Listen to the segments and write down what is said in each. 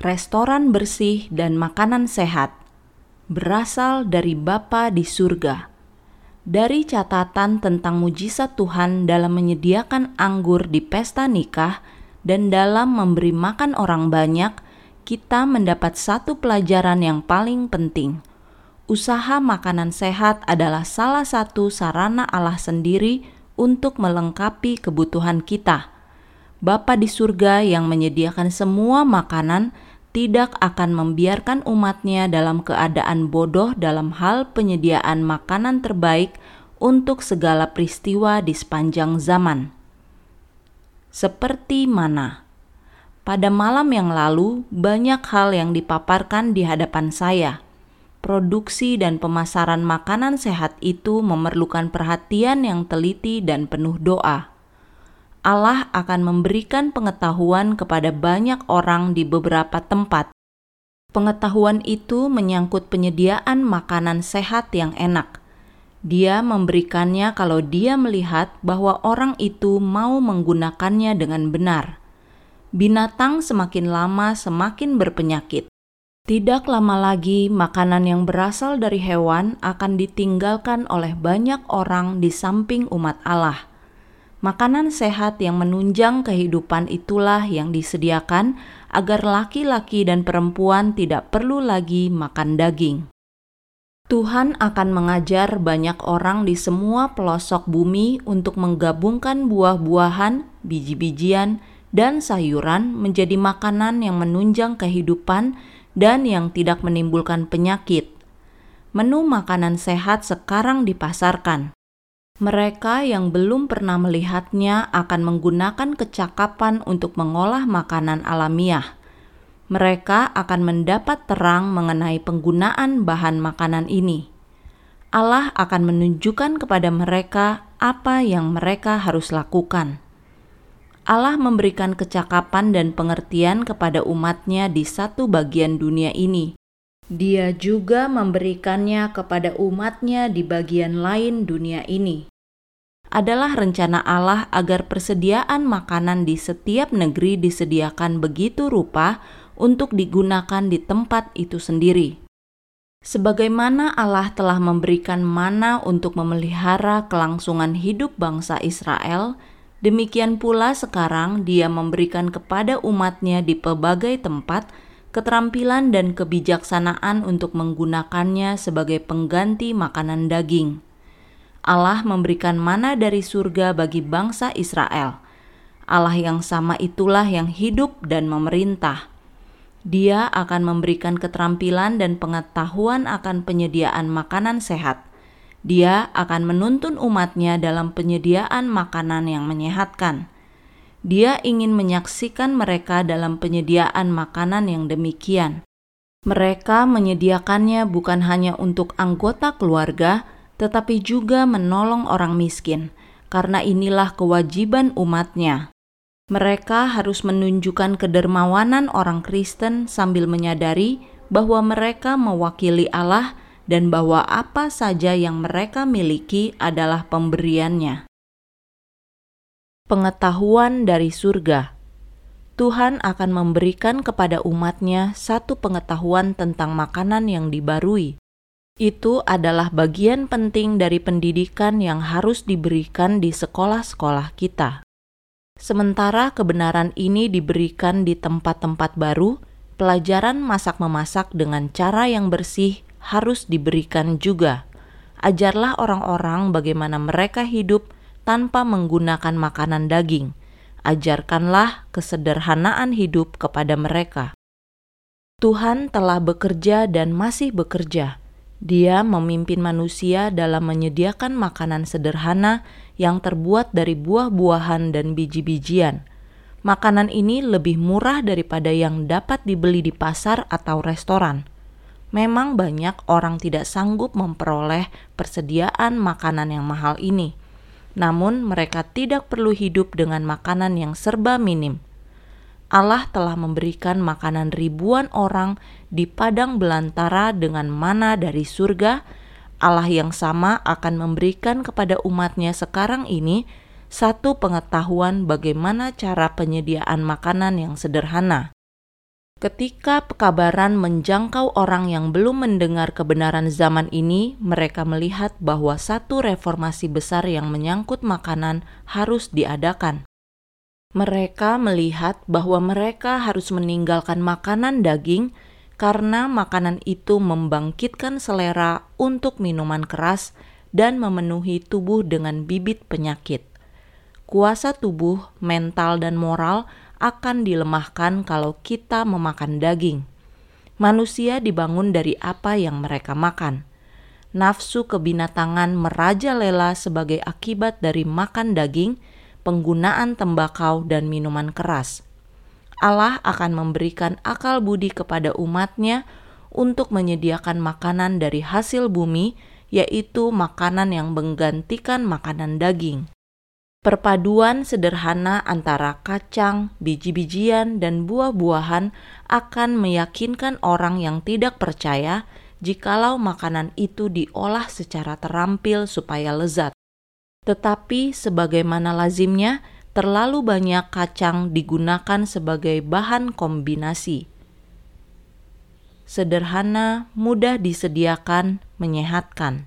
restoran bersih dan makanan sehat berasal dari Bapa di surga. Dari catatan tentang mujizat Tuhan dalam menyediakan anggur di pesta nikah dan dalam memberi makan orang banyak, kita mendapat satu pelajaran yang paling penting. Usaha makanan sehat adalah salah satu sarana Allah sendiri untuk melengkapi kebutuhan kita. Bapa di surga yang menyediakan semua makanan tidak akan membiarkan umatnya dalam keadaan bodoh dalam hal penyediaan makanan terbaik untuk segala peristiwa di sepanjang zaman. Seperti mana? Pada malam yang lalu, banyak hal yang dipaparkan di hadapan saya. Produksi dan pemasaran makanan sehat itu memerlukan perhatian yang teliti dan penuh doa. Allah akan memberikan pengetahuan kepada banyak orang di beberapa tempat. Pengetahuan itu menyangkut penyediaan makanan sehat yang enak. Dia memberikannya kalau dia melihat bahwa orang itu mau menggunakannya dengan benar. Binatang semakin lama semakin berpenyakit. Tidak lama lagi, makanan yang berasal dari hewan akan ditinggalkan oleh banyak orang di samping umat Allah Makanan sehat yang menunjang kehidupan itulah yang disediakan agar laki-laki dan perempuan tidak perlu lagi makan daging. Tuhan akan mengajar banyak orang di semua pelosok bumi untuk menggabungkan buah-buahan, biji-bijian, dan sayuran menjadi makanan yang menunjang kehidupan dan yang tidak menimbulkan penyakit. Menu makanan sehat sekarang dipasarkan mereka yang belum pernah melihatnya akan menggunakan kecakapan untuk mengolah makanan alamiah. Mereka akan mendapat terang mengenai penggunaan bahan makanan ini. Allah akan menunjukkan kepada mereka apa yang mereka harus lakukan. Allah memberikan kecakapan dan pengertian kepada umatnya di satu bagian dunia ini. Dia juga memberikannya kepada umatnya di bagian lain dunia ini adalah rencana Allah agar persediaan makanan di setiap negeri disediakan begitu rupa untuk digunakan di tempat itu sendiri. Sebagaimana Allah telah memberikan mana untuk memelihara kelangsungan hidup bangsa Israel, demikian pula sekarang Dia memberikan kepada umatnya di pelbagai tempat keterampilan dan kebijaksanaan untuk menggunakannya sebagai pengganti makanan daging Allah memberikan mana dari surga bagi bangsa Israel. Allah yang sama itulah yang hidup dan memerintah. Dia akan memberikan keterampilan dan pengetahuan akan penyediaan makanan sehat. Dia akan menuntun umatnya dalam penyediaan makanan yang menyehatkan. Dia ingin menyaksikan mereka dalam penyediaan makanan yang demikian. Mereka menyediakannya bukan hanya untuk anggota keluarga, tetapi juga menolong orang miskin, karena inilah kewajiban umatnya. Mereka harus menunjukkan kedermawanan orang Kristen sambil menyadari bahwa mereka mewakili Allah dan bahwa apa saja yang mereka miliki adalah pemberiannya. Pengetahuan dari surga Tuhan akan memberikan kepada umatnya satu pengetahuan tentang makanan yang dibarui, itu adalah bagian penting dari pendidikan yang harus diberikan di sekolah-sekolah kita. Sementara kebenaran ini diberikan di tempat-tempat baru, pelajaran masak-memasak dengan cara yang bersih harus diberikan juga. Ajarlah orang-orang bagaimana mereka hidup tanpa menggunakan makanan daging. Ajarkanlah kesederhanaan hidup kepada mereka. Tuhan telah bekerja dan masih bekerja dia memimpin manusia dalam menyediakan makanan sederhana yang terbuat dari buah-buahan dan biji-bijian. Makanan ini lebih murah daripada yang dapat dibeli di pasar atau restoran. Memang banyak orang tidak sanggup memperoleh persediaan makanan yang mahal ini. Namun mereka tidak perlu hidup dengan makanan yang serba minim Allah telah memberikan makanan ribuan orang di padang belantara dengan mana dari surga, Allah yang sama akan memberikan kepada umatnya sekarang ini satu pengetahuan bagaimana cara penyediaan makanan yang sederhana. Ketika pekabaran menjangkau orang yang belum mendengar kebenaran zaman ini, mereka melihat bahwa satu reformasi besar yang menyangkut makanan harus diadakan. Mereka melihat bahwa mereka harus meninggalkan makanan daging karena makanan itu membangkitkan selera untuk minuman keras dan memenuhi tubuh dengan bibit penyakit. Kuasa tubuh, mental, dan moral akan dilemahkan kalau kita memakan daging. Manusia dibangun dari apa yang mereka makan. Nafsu kebinatangan merajalela sebagai akibat dari makan daging, penggunaan tembakau, dan minuman keras. Allah akan memberikan akal budi kepada umatnya untuk menyediakan makanan dari hasil bumi, yaitu makanan yang menggantikan makanan daging. Perpaduan sederhana antara kacang, biji-bijian, dan buah-buahan akan meyakinkan orang yang tidak percaya jikalau makanan itu diolah secara terampil supaya lezat. Tetapi sebagaimana lazimnya, terlalu banyak kacang digunakan sebagai bahan kombinasi. Sederhana, mudah disediakan, menyehatkan.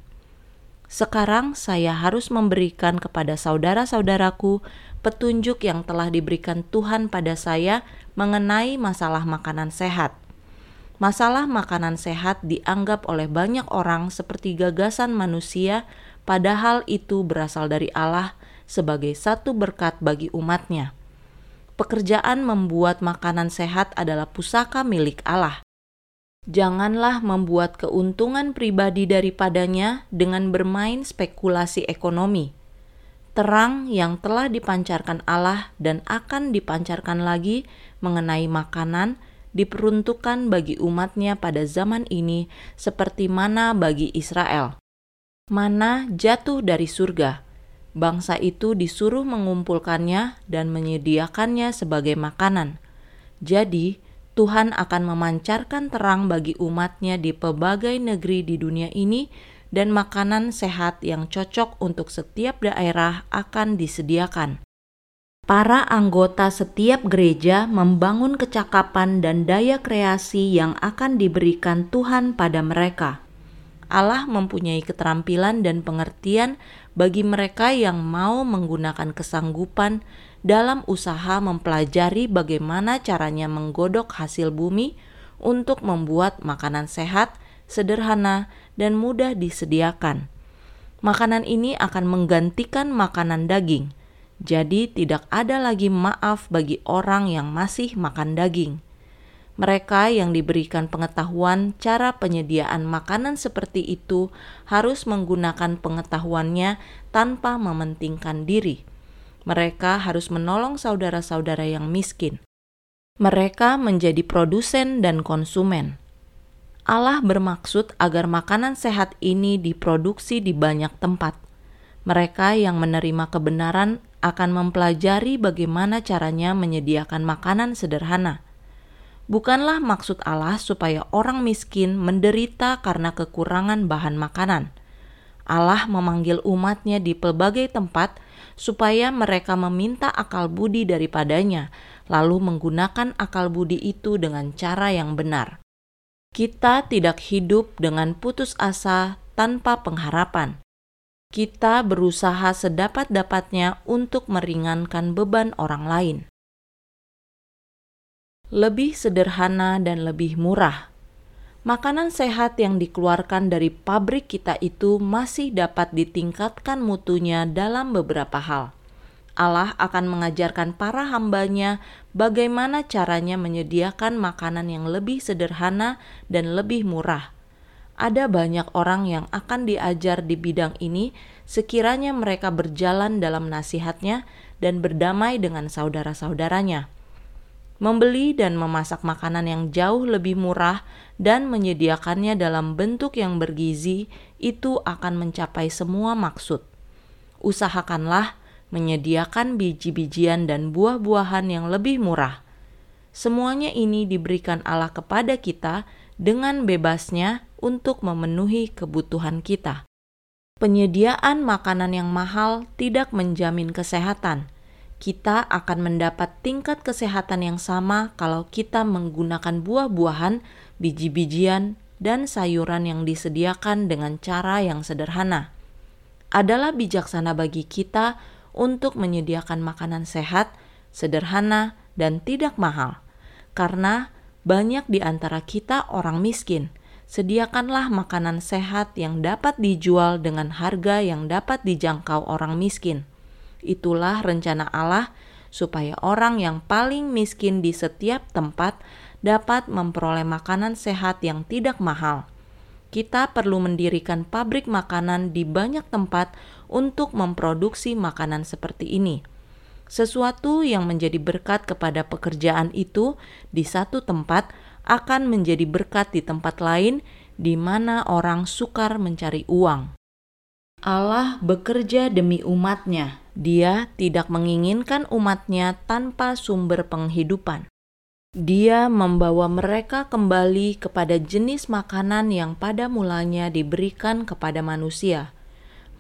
Sekarang saya harus memberikan kepada saudara-saudaraku petunjuk yang telah diberikan Tuhan pada saya mengenai masalah makanan sehat. Masalah makanan sehat dianggap oleh banyak orang seperti gagasan manusia, padahal itu berasal dari Allah sebagai satu berkat bagi umatnya. Pekerjaan membuat makanan sehat adalah pusaka milik Allah. Janganlah membuat keuntungan pribadi daripadanya dengan bermain spekulasi ekonomi. Terang yang telah dipancarkan Allah dan akan dipancarkan lagi mengenai makanan diperuntukkan bagi umatnya pada zaman ini seperti mana bagi Israel. Mana jatuh dari surga. Bangsa itu disuruh mengumpulkannya dan menyediakannya sebagai makanan. Jadi, Tuhan akan memancarkan terang bagi umatnya di pelbagai negeri di dunia ini dan makanan sehat yang cocok untuk setiap daerah akan disediakan. Para anggota setiap gereja membangun kecakapan dan daya kreasi yang akan diberikan Tuhan pada mereka. Allah mempunyai keterampilan dan pengertian bagi mereka yang mau menggunakan kesanggupan dalam usaha mempelajari bagaimana caranya menggodok hasil bumi untuk membuat makanan sehat, sederhana, dan mudah disediakan. Makanan ini akan menggantikan makanan daging, jadi tidak ada lagi maaf bagi orang yang masih makan daging. Mereka yang diberikan pengetahuan cara penyediaan makanan seperti itu harus menggunakan pengetahuannya tanpa mementingkan diri mereka harus menolong saudara-saudara yang miskin. Mereka menjadi produsen dan konsumen. Allah bermaksud agar makanan sehat ini diproduksi di banyak tempat. Mereka yang menerima kebenaran akan mempelajari bagaimana caranya menyediakan makanan sederhana. Bukanlah maksud Allah supaya orang miskin menderita karena kekurangan bahan makanan. Allah memanggil umatnya di pelbagai tempat supaya mereka meminta akal budi daripadanya, lalu menggunakan akal budi itu dengan cara yang benar. Kita tidak hidup dengan putus asa tanpa pengharapan. Kita berusaha sedapat-dapatnya untuk meringankan beban orang lain. Lebih sederhana dan lebih murah makanan sehat yang dikeluarkan dari pabrik kita itu masih dapat ditingkatkan mutunya dalam beberapa hal. Allah akan mengajarkan para hambanya bagaimana caranya menyediakan makanan yang lebih sederhana dan lebih murah. Ada banyak orang yang akan diajar di bidang ini sekiranya mereka berjalan dalam nasihatnya dan berdamai dengan saudara-saudaranya membeli dan memasak makanan yang jauh lebih murah dan menyediakannya dalam bentuk yang bergizi itu akan mencapai semua maksud. Usahakanlah menyediakan biji-bijian dan buah-buahan yang lebih murah. Semuanya ini diberikan Allah kepada kita dengan bebasnya untuk memenuhi kebutuhan kita. Penyediaan makanan yang mahal tidak menjamin kesehatan kita akan mendapat tingkat kesehatan yang sama kalau kita menggunakan buah-buahan, biji-bijian, dan sayuran yang disediakan dengan cara yang sederhana. Adalah bijaksana bagi kita untuk menyediakan makanan sehat, sederhana, dan tidak mahal, karena banyak di antara kita orang miskin. Sediakanlah makanan sehat yang dapat dijual dengan harga yang dapat dijangkau orang miskin Itulah rencana Allah supaya orang yang paling miskin di setiap tempat dapat memperoleh makanan sehat yang tidak mahal. Kita perlu mendirikan pabrik makanan di banyak tempat untuk memproduksi makanan seperti ini. Sesuatu yang menjadi berkat kepada pekerjaan itu di satu tempat akan menjadi berkat di tempat lain di mana orang sukar mencari uang. Allah bekerja demi umatnya. Dia tidak menginginkan umatnya tanpa sumber penghidupan. Dia membawa mereka kembali kepada jenis makanan yang pada mulanya diberikan kepada manusia.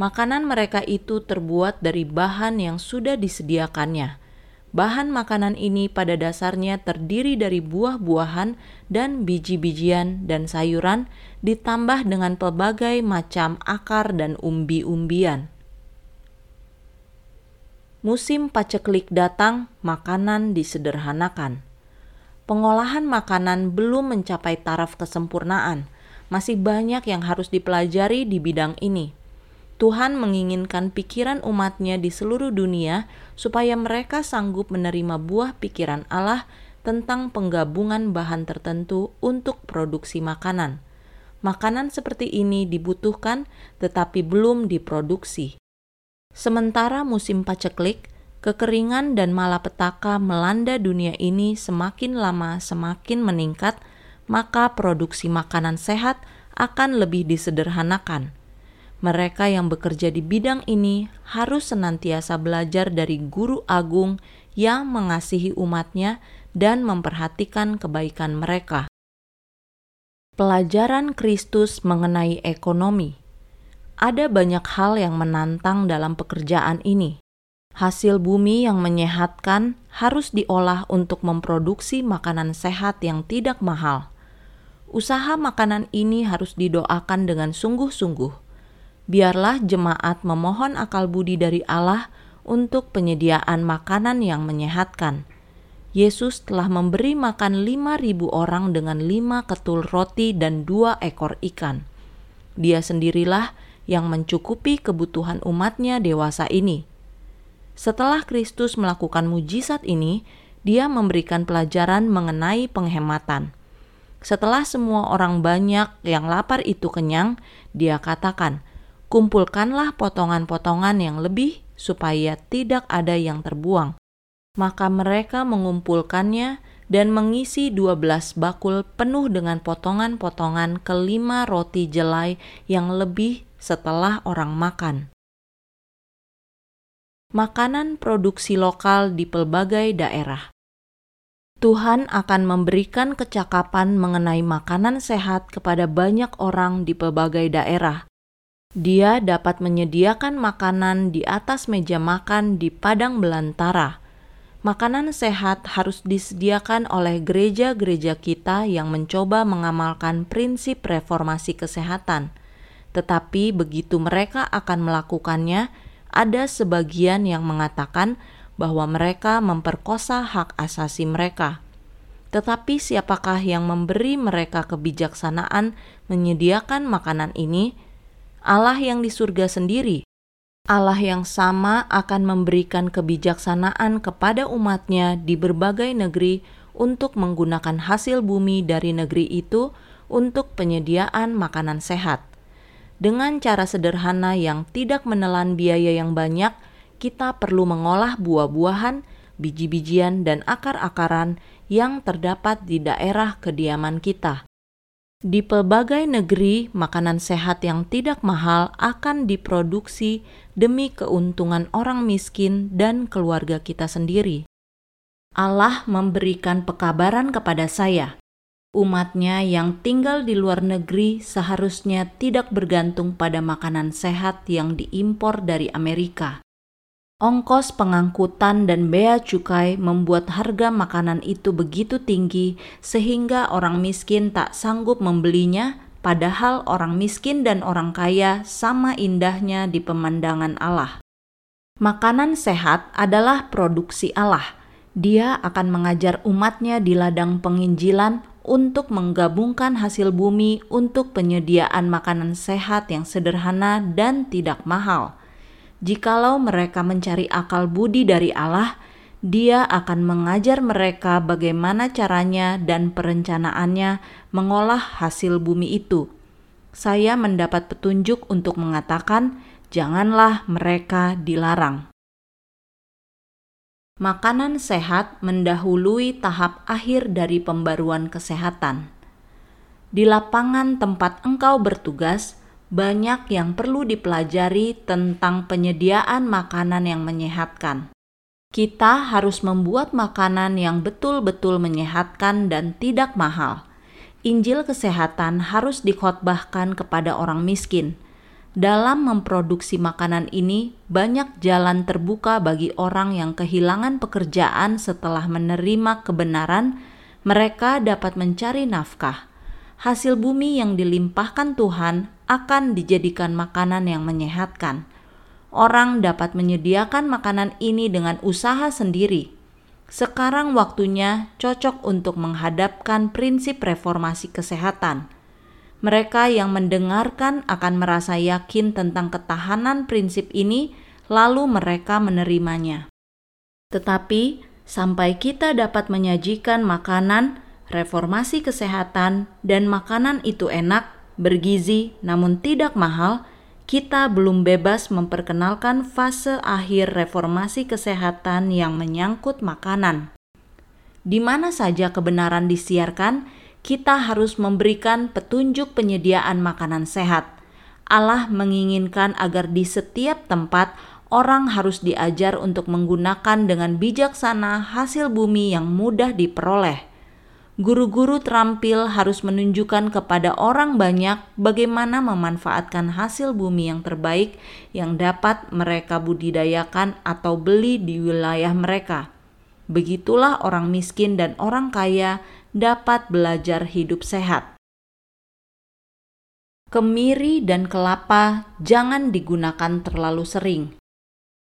Makanan mereka itu terbuat dari bahan yang sudah disediakannya. Bahan makanan ini pada dasarnya terdiri dari buah-buahan dan biji-bijian dan sayuran, ditambah dengan pelbagai macam akar dan umbi-umbian. Musim paceklik datang, makanan disederhanakan. Pengolahan makanan belum mencapai taraf kesempurnaan. Masih banyak yang harus dipelajari di bidang ini Tuhan menginginkan pikiran umatnya di seluruh dunia supaya mereka sanggup menerima buah pikiran Allah tentang penggabungan bahan tertentu untuk produksi makanan. Makanan seperti ini dibutuhkan tetapi belum diproduksi. Sementara musim paceklik, kekeringan dan malapetaka melanda dunia ini semakin lama semakin meningkat, maka produksi makanan sehat akan lebih disederhanakan mereka yang bekerja di bidang ini harus senantiasa belajar dari guru agung yang mengasihi umatnya dan memperhatikan kebaikan mereka. Pelajaran Kristus mengenai ekonomi. Ada banyak hal yang menantang dalam pekerjaan ini. Hasil bumi yang menyehatkan harus diolah untuk memproduksi makanan sehat yang tidak mahal. Usaha makanan ini harus didoakan dengan sungguh-sungguh biarlah jemaat memohon akal budi dari Allah untuk penyediaan makanan yang menyehatkan. Yesus telah memberi makan lima ribu orang dengan lima ketul roti dan dua ekor ikan. Dia sendirilah yang mencukupi kebutuhan umatnya dewasa ini. Setelah Kristus melakukan mujizat ini, dia memberikan pelajaran mengenai penghematan. Setelah semua orang banyak yang lapar itu kenyang, dia katakan, kumpulkanlah potongan-potongan yang lebih supaya tidak ada yang terbuang. Maka mereka mengumpulkannya dan mengisi dua belas bakul penuh dengan potongan-potongan kelima roti jelai yang lebih setelah orang makan. Makanan produksi lokal di pelbagai daerah. Tuhan akan memberikan kecakapan mengenai makanan sehat kepada banyak orang di pelbagai daerah, dia dapat menyediakan makanan di atas meja makan di padang belantara. Makanan sehat harus disediakan oleh gereja-gereja kita yang mencoba mengamalkan prinsip reformasi kesehatan. Tetapi begitu mereka akan melakukannya, ada sebagian yang mengatakan bahwa mereka memperkosa hak asasi mereka. Tetapi siapakah yang memberi mereka kebijaksanaan menyediakan makanan ini? Allah yang di surga sendiri, Allah yang sama akan memberikan kebijaksanaan kepada umatnya di berbagai negeri untuk menggunakan hasil bumi dari negeri itu untuk penyediaan makanan sehat. Dengan cara sederhana yang tidak menelan biaya yang banyak, kita perlu mengolah buah-buahan, biji-bijian, dan akar-akaran yang terdapat di daerah kediaman kita. Di pelbagai negeri, makanan sehat yang tidak mahal akan diproduksi demi keuntungan orang miskin dan keluarga kita sendiri. Allah memberikan pekabaran kepada saya. Umatnya yang tinggal di luar negeri seharusnya tidak bergantung pada makanan sehat yang diimpor dari Amerika. Ongkos pengangkutan dan bea cukai membuat harga makanan itu begitu tinggi sehingga orang miskin tak sanggup membelinya, padahal orang miskin dan orang kaya sama indahnya di pemandangan Allah. Makanan sehat adalah produksi Allah. Dia akan mengajar umatnya di ladang penginjilan untuk menggabungkan hasil bumi untuk penyediaan makanan sehat yang sederhana dan tidak mahal Jikalau mereka mencari akal budi dari Allah, Dia akan mengajar mereka bagaimana caranya dan perencanaannya mengolah hasil bumi itu. Saya mendapat petunjuk untuk mengatakan, "Janganlah mereka dilarang." Makanan sehat mendahului tahap akhir dari pembaruan kesehatan. Di lapangan tempat engkau bertugas, banyak yang perlu dipelajari tentang penyediaan makanan yang menyehatkan. Kita harus membuat makanan yang betul-betul menyehatkan dan tidak mahal. Injil kesehatan harus dikhotbahkan kepada orang miskin. Dalam memproduksi makanan ini, banyak jalan terbuka bagi orang yang kehilangan pekerjaan setelah menerima kebenaran. Mereka dapat mencari nafkah. Hasil bumi yang dilimpahkan Tuhan akan dijadikan makanan yang menyehatkan. Orang dapat menyediakan makanan ini dengan usaha sendiri. Sekarang waktunya cocok untuk menghadapkan prinsip reformasi kesehatan. Mereka yang mendengarkan akan merasa yakin tentang ketahanan prinsip ini, lalu mereka menerimanya. Tetapi sampai kita dapat menyajikan makanan, reformasi kesehatan, dan makanan itu enak, bergizi namun tidak mahal, kita belum bebas memperkenalkan fase akhir reformasi kesehatan yang menyangkut makanan. Di mana saja kebenaran disiarkan, kita harus memberikan petunjuk penyediaan makanan sehat. Allah menginginkan agar di setiap tempat orang harus diajar untuk menggunakan dengan bijaksana hasil bumi yang mudah diperoleh guru-guru terampil harus menunjukkan kepada orang banyak bagaimana memanfaatkan hasil bumi yang terbaik yang dapat mereka budidayakan atau beli di wilayah mereka. Begitulah orang miskin dan orang kaya dapat belajar hidup sehat. Kemiri dan kelapa jangan digunakan terlalu sering.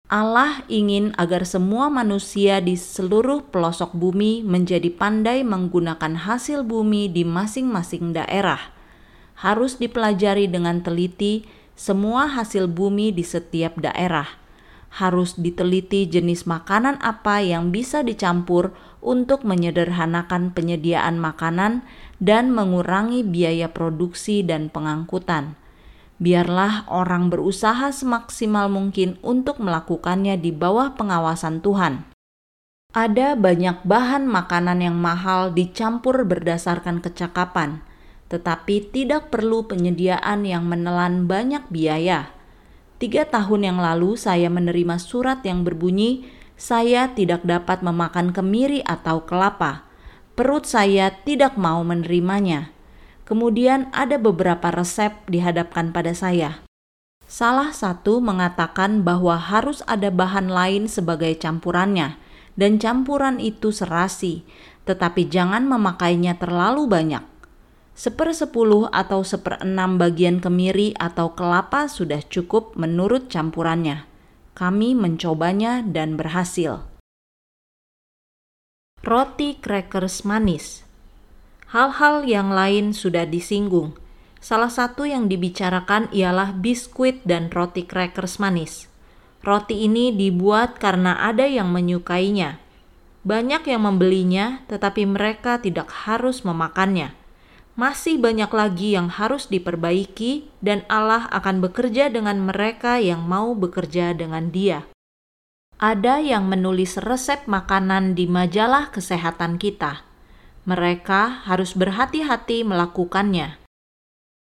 Allah ingin agar semua manusia di seluruh pelosok bumi menjadi pandai menggunakan hasil bumi di masing-masing daerah. Harus dipelajari dengan teliti semua hasil bumi di setiap daerah. Harus diteliti jenis makanan apa yang bisa dicampur untuk menyederhanakan penyediaan makanan dan mengurangi biaya produksi dan pengangkutan Biarlah orang berusaha semaksimal mungkin untuk melakukannya di bawah pengawasan Tuhan. Ada banyak bahan makanan yang mahal dicampur berdasarkan kecakapan, tetapi tidak perlu penyediaan yang menelan banyak biaya. Tiga tahun yang lalu, saya menerima surat yang berbunyi: "Saya tidak dapat memakan kemiri atau kelapa. Perut saya tidak mau menerimanya." Kemudian ada beberapa resep dihadapkan pada saya. Salah satu mengatakan bahwa harus ada bahan lain sebagai campurannya, dan campuran itu serasi, tetapi jangan memakainya terlalu banyak. Sepersepuluh atau seperenam bagian kemiri atau kelapa sudah cukup menurut campurannya. Kami mencobanya dan berhasil. Roti crackers manis Hal-hal yang lain sudah disinggung. Salah satu yang dibicarakan ialah biskuit dan roti crackers manis. Roti ini dibuat karena ada yang menyukainya. Banyak yang membelinya, tetapi mereka tidak harus memakannya. Masih banyak lagi yang harus diperbaiki, dan Allah akan bekerja dengan mereka yang mau bekerja dengan Dia. Ada yang menulis resep makanan di majalah kesehatan kita mereka harus berhati-hati melakukannya.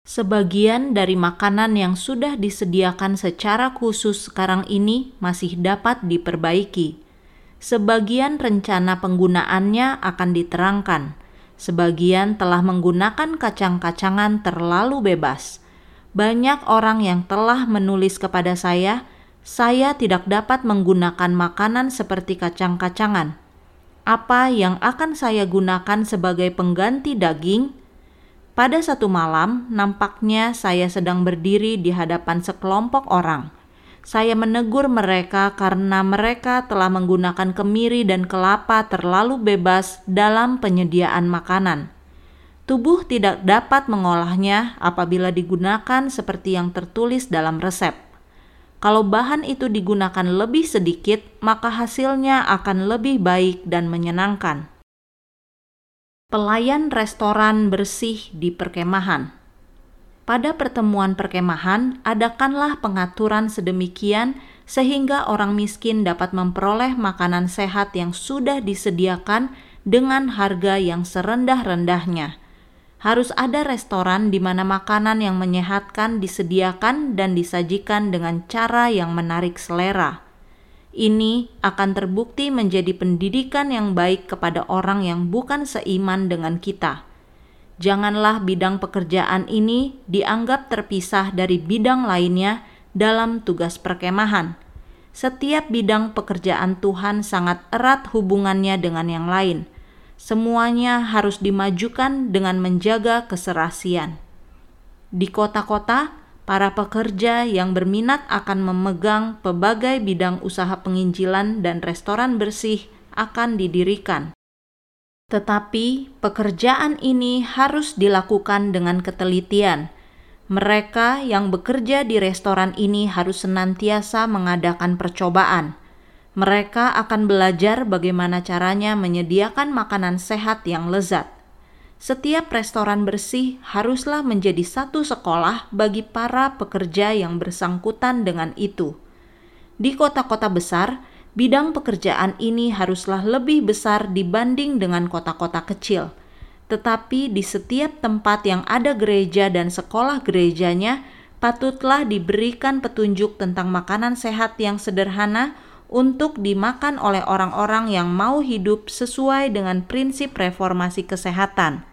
Sebagian dari makanan yang sudah disediakan secara khusus sekarang ini masih dapat diperbaiki. Sebagian rencana penggunaannya akan diterangkan. Sebagian telah menggunakan kacang-kacangan terlalu bebas. Banyak orang yang telah menulis kepada saya, saya tidak dapat menggunakan makanan seperti kacang-kacangan. Apa yang akan saya gunakan sebagai pengganti daging? Pada satu malam, nampaknya saya sedang berdiri di hadapan sekelompok orang. Saya menegur mereka karena mereka telah menggunakan kemiri dan kelapa terlalu bebas dalam penyediaan makanan. Tubuh tidak dapat mengolahnya apabila digunakan seperti yang tertulis dalam resep. Kalau bahan itu digunakan lebih sedikit, maka hasilnya akan lebih baik dan menyenangkan. Pelayan restoran bersih di perkemahan. Pada pertemuan perkemahan, adakanlah pengaturan sedemikian sehingga orang miskin dapat memperoleh makanan sehat yang sudah disediakan dengan harga yang serendah-rendahnya harus ada restoran di mana makanan yang menyehatkan disediakan dan disajikan dengan cara yang menarik selera. Ini akan terbukti menjadi pendidikan yang baik kepada orang yang bukan seiman dengan kita. Janganlah bidang pekerjaan ini dianggap terpisah dari bidang lainnya dalam tugas perkemahan. Setiap bidang pekerjaan Tuhan sangat erat hubungannya dengan yang lain semuanya harus dimajukan dengan menjaga keserasian. Di kota-kota, para pekerja yang berminat akan memegang pelbagai bidang usaha penginjilan dan restoran bersih akan didirikan. Tetapi pekerjaan ini harus dilakukan dengan ketelitian. Mereka yang bekerja di restoran ini harus senantiasa mengadakan percobaan mereka akan belajar bagaimana caranya menyediakan makanan sehat yang lezat. Setiap restoran bersih haruslah menjadi satu sekolah bagi para pekerja yang bersangkutan dengan itu. Di kota-kota besar, bidang pekerjaan ini haruslah lebih besar dibanding dengan kota-kota kecil. Tetapi di setiap tempat yang ada gereja dan sekolah gerejanya, patutlah diberikan petunjuk tentang makanan sehat yang sederhana untuk dimakan oleh orang-orang yang mau hidup sesuai dengan prinsip reformasi kesehatan.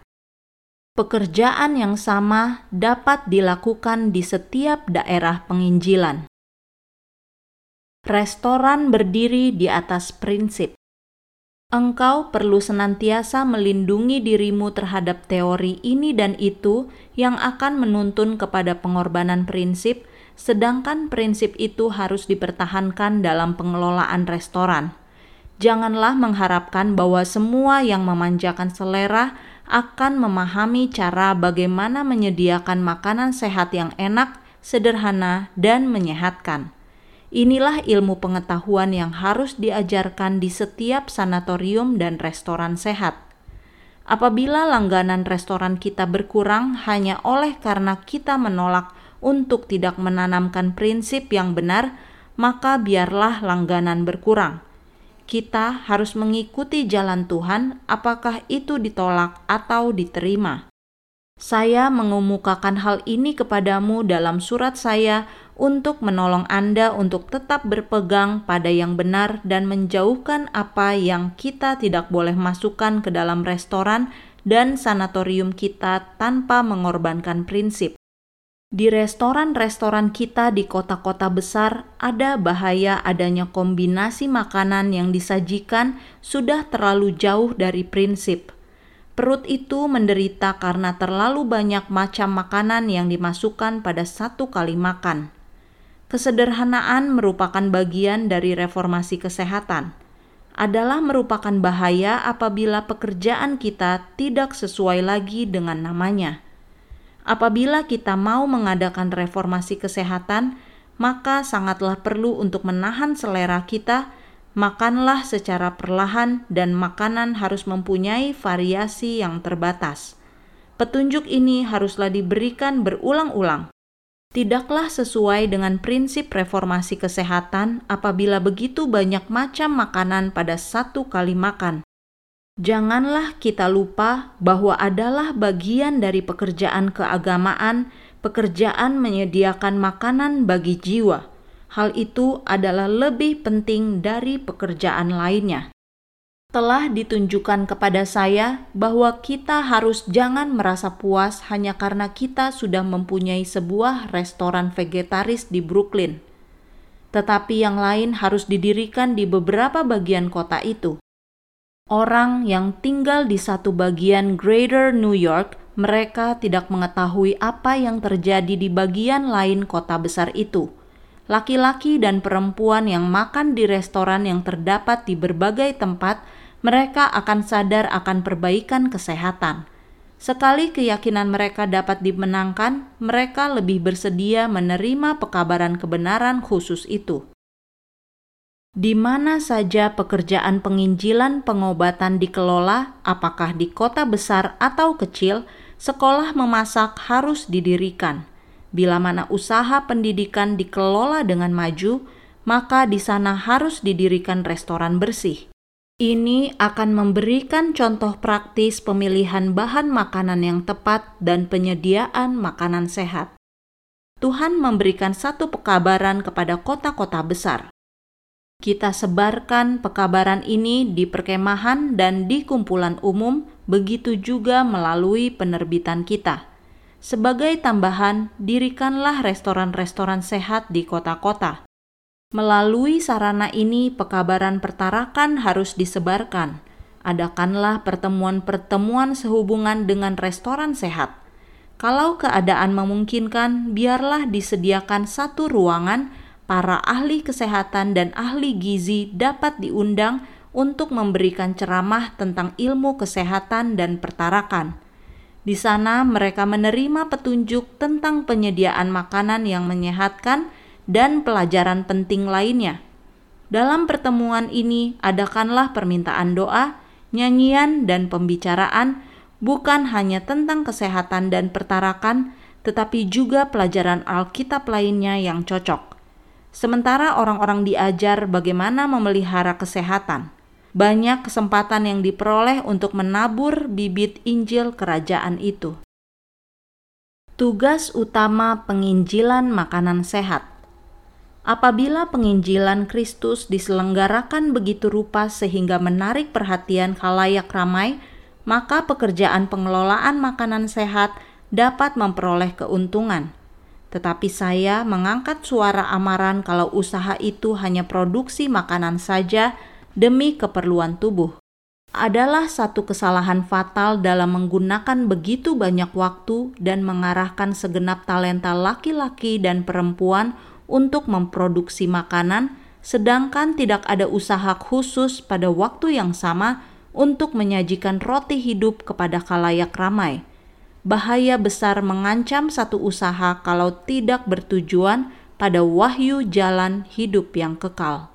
Pekerjaan yang sama dapat dilakukan di setiap daerah penginjilan. Restoran berdiri di atas prinsip. Engkau perlu senantiasa melindungi dirimu terhadap teori ini dan itu yang akan menuntun kepada pengorbanan prinsip sedangkan prinsip itu harus dipertahankan dalam pengelolaan restoran. Janganlah mengharapkan bahwa semua yang memanjakan selera akan memahami cara bagaimana menyediakan makanan sehat yang enak, sederhana, dan menyehatkan. Inilah ilmu pengetahuan yang harus diajarkan di setiap sanatorium dan restoran sehat. Apabila langganan restoran kita berkurang hanya oleh karena kita menolak untuk tidak menanamkan prinsip yang benar, maka biarlah langganan berkurang. Kita harus mengikuti jalan Tuhan, apakah itu ditolak atau diterima. Saya mengemukakan hal ini kepadamu dalam surat saya untuk menolong Anda untuk tetap berpegang pada yang benar dan menjauhkan apa yang kita tidak boleh masukkan ke dalam restoran dan sanatorium kita tanpa mengorbankan prinsip. Di restoran-restoran kita di kota-kota besar, ada bahaya adanya kombinasi makanan yang disajikan sudah terlalu jauh dari prinsip. Perut itu menderita karena terlalu banyak macam makanan yang dimasukkan pada satu kali makan. Kesederhanaan merupakan bagian dari reformasi kesehatan. Adalah merupakan bahaya apabila pekerjaan kita tidak sesuai lagi dengan namanya Apabila kita mau mengadakan reformasi kesehatan, maka sangatlah perlu untuk menahan selera kita. Makanlah secara perlahan, dan makanan harus mempunyai variasi yang terbatas. Petunjuk ini haruslah diberikan berulang-ulang. Tidaklah sesuai dengan prinsip reformasi kesehatan apabila begitu banyak macam makanan pada satu kali makan. Janganlah kita lupa bahwa adalah bagian dari pekerjaan keagamaan, pekerjaan menyediakan makanan bagi jiwa. Hal itu adalah lebih penting dari pekerjaan lainnya. Telah ditunjukkan kepada saya bahwa kita harus jangan merasa puas hanya karena kita sudah mempunyai sebuah restoran vegetaris di Brooklyn tetapi yang lain harus didirikan di beberapa bagian kota itu. Orang yang tinggal di satu bagian Greater New York, mereka tidak mengetahui apa yang terjadi di bagian lain kota besar itu. Laki-laki dan perempuan yang makan di restoran yang terdapat di berbagai tempat, mereka akan sadar akan perbaikan kesehatan. Sekali keyakinan mereka dapat dimenangkan, mereka lebih bersedia menerima pekabaran kebenaran khusus itu. Di mana saja pekerjaan penginjilan pengobatan dikelola, apakah di kota besar atau kecil, sekolah memasak harus didirikan. Bila mana usaha pendidikan dikelola dengan maju, maka di sana harus didirikan restoran bersih. Ini akan memberikan contoh praktis pemilihan bahan makanan yang tepat dan penyediaan makanan sehat. Tuhan memberikan satu pekabaran kepada kota-kota besar kita sebarkan pekabaran ini di perkemahan dan di kumpulan umum, begitu juga melalui penerbitan kita. Sebagai tambahan, dirikanlah restoran-restoran sehat di kota-kota. Melalui sarana ini, pekabaran pertarakan harus disebarkan. Adakanlah pertemuan-pertemuan sehubungan dengan restoran sehat. Kalau keadaan memungkinkan, biarlah disediakan satu ruangan para ahli kesehatan dan ahli gizi dapat diundang untuk memberikan ceramah tentang ilmu kesehatan dan pertarakan. Di sana, mereka menerima petunjuk tentang penyediaan makanan yang menyehatkan dan pelajaran penting lainnya. Dalam pertemuan ini, adakanlah permintaan doa, nyanyian, dan pembicaraan, bukan hanya tentang kesehatan dan pertarakan, tetapi juga pelajaran Alkitab lainnya yang cocok sementara orang-orang diajar bagaimana memelihara kesehatan. Banyak kesempatan yang diperoleh untuk menabur bibit Injil kerajaan itu. Tugas utama penginjilan makanan sehat. Apabila penginjilan Kristus diselenggarakan begitu rupa sehingga menarik perhatian khalayak ramai, maka pekerjaan pengelolaan makanan sehat dapat memperoleh keuntungan tetapi saya mengangkat suara amaran kalau usaha itu hanya produksi makanan saja demi keperluan tubuh. Adalah satu kesalahan fatal dalam menggunakan begitu banyak waktu dan mengarahkan segenap talenta laki-laki dan perempuan untuk memproduksi makanan, sedangkan tidak ada usaha khusus pada waktu yang sama untuk menyajikan roti hidup kepada kalayak ramai bahaya besar mengancam satu usaha kalau tidak bertujuan pada wahyu jalan hidup yang kekal.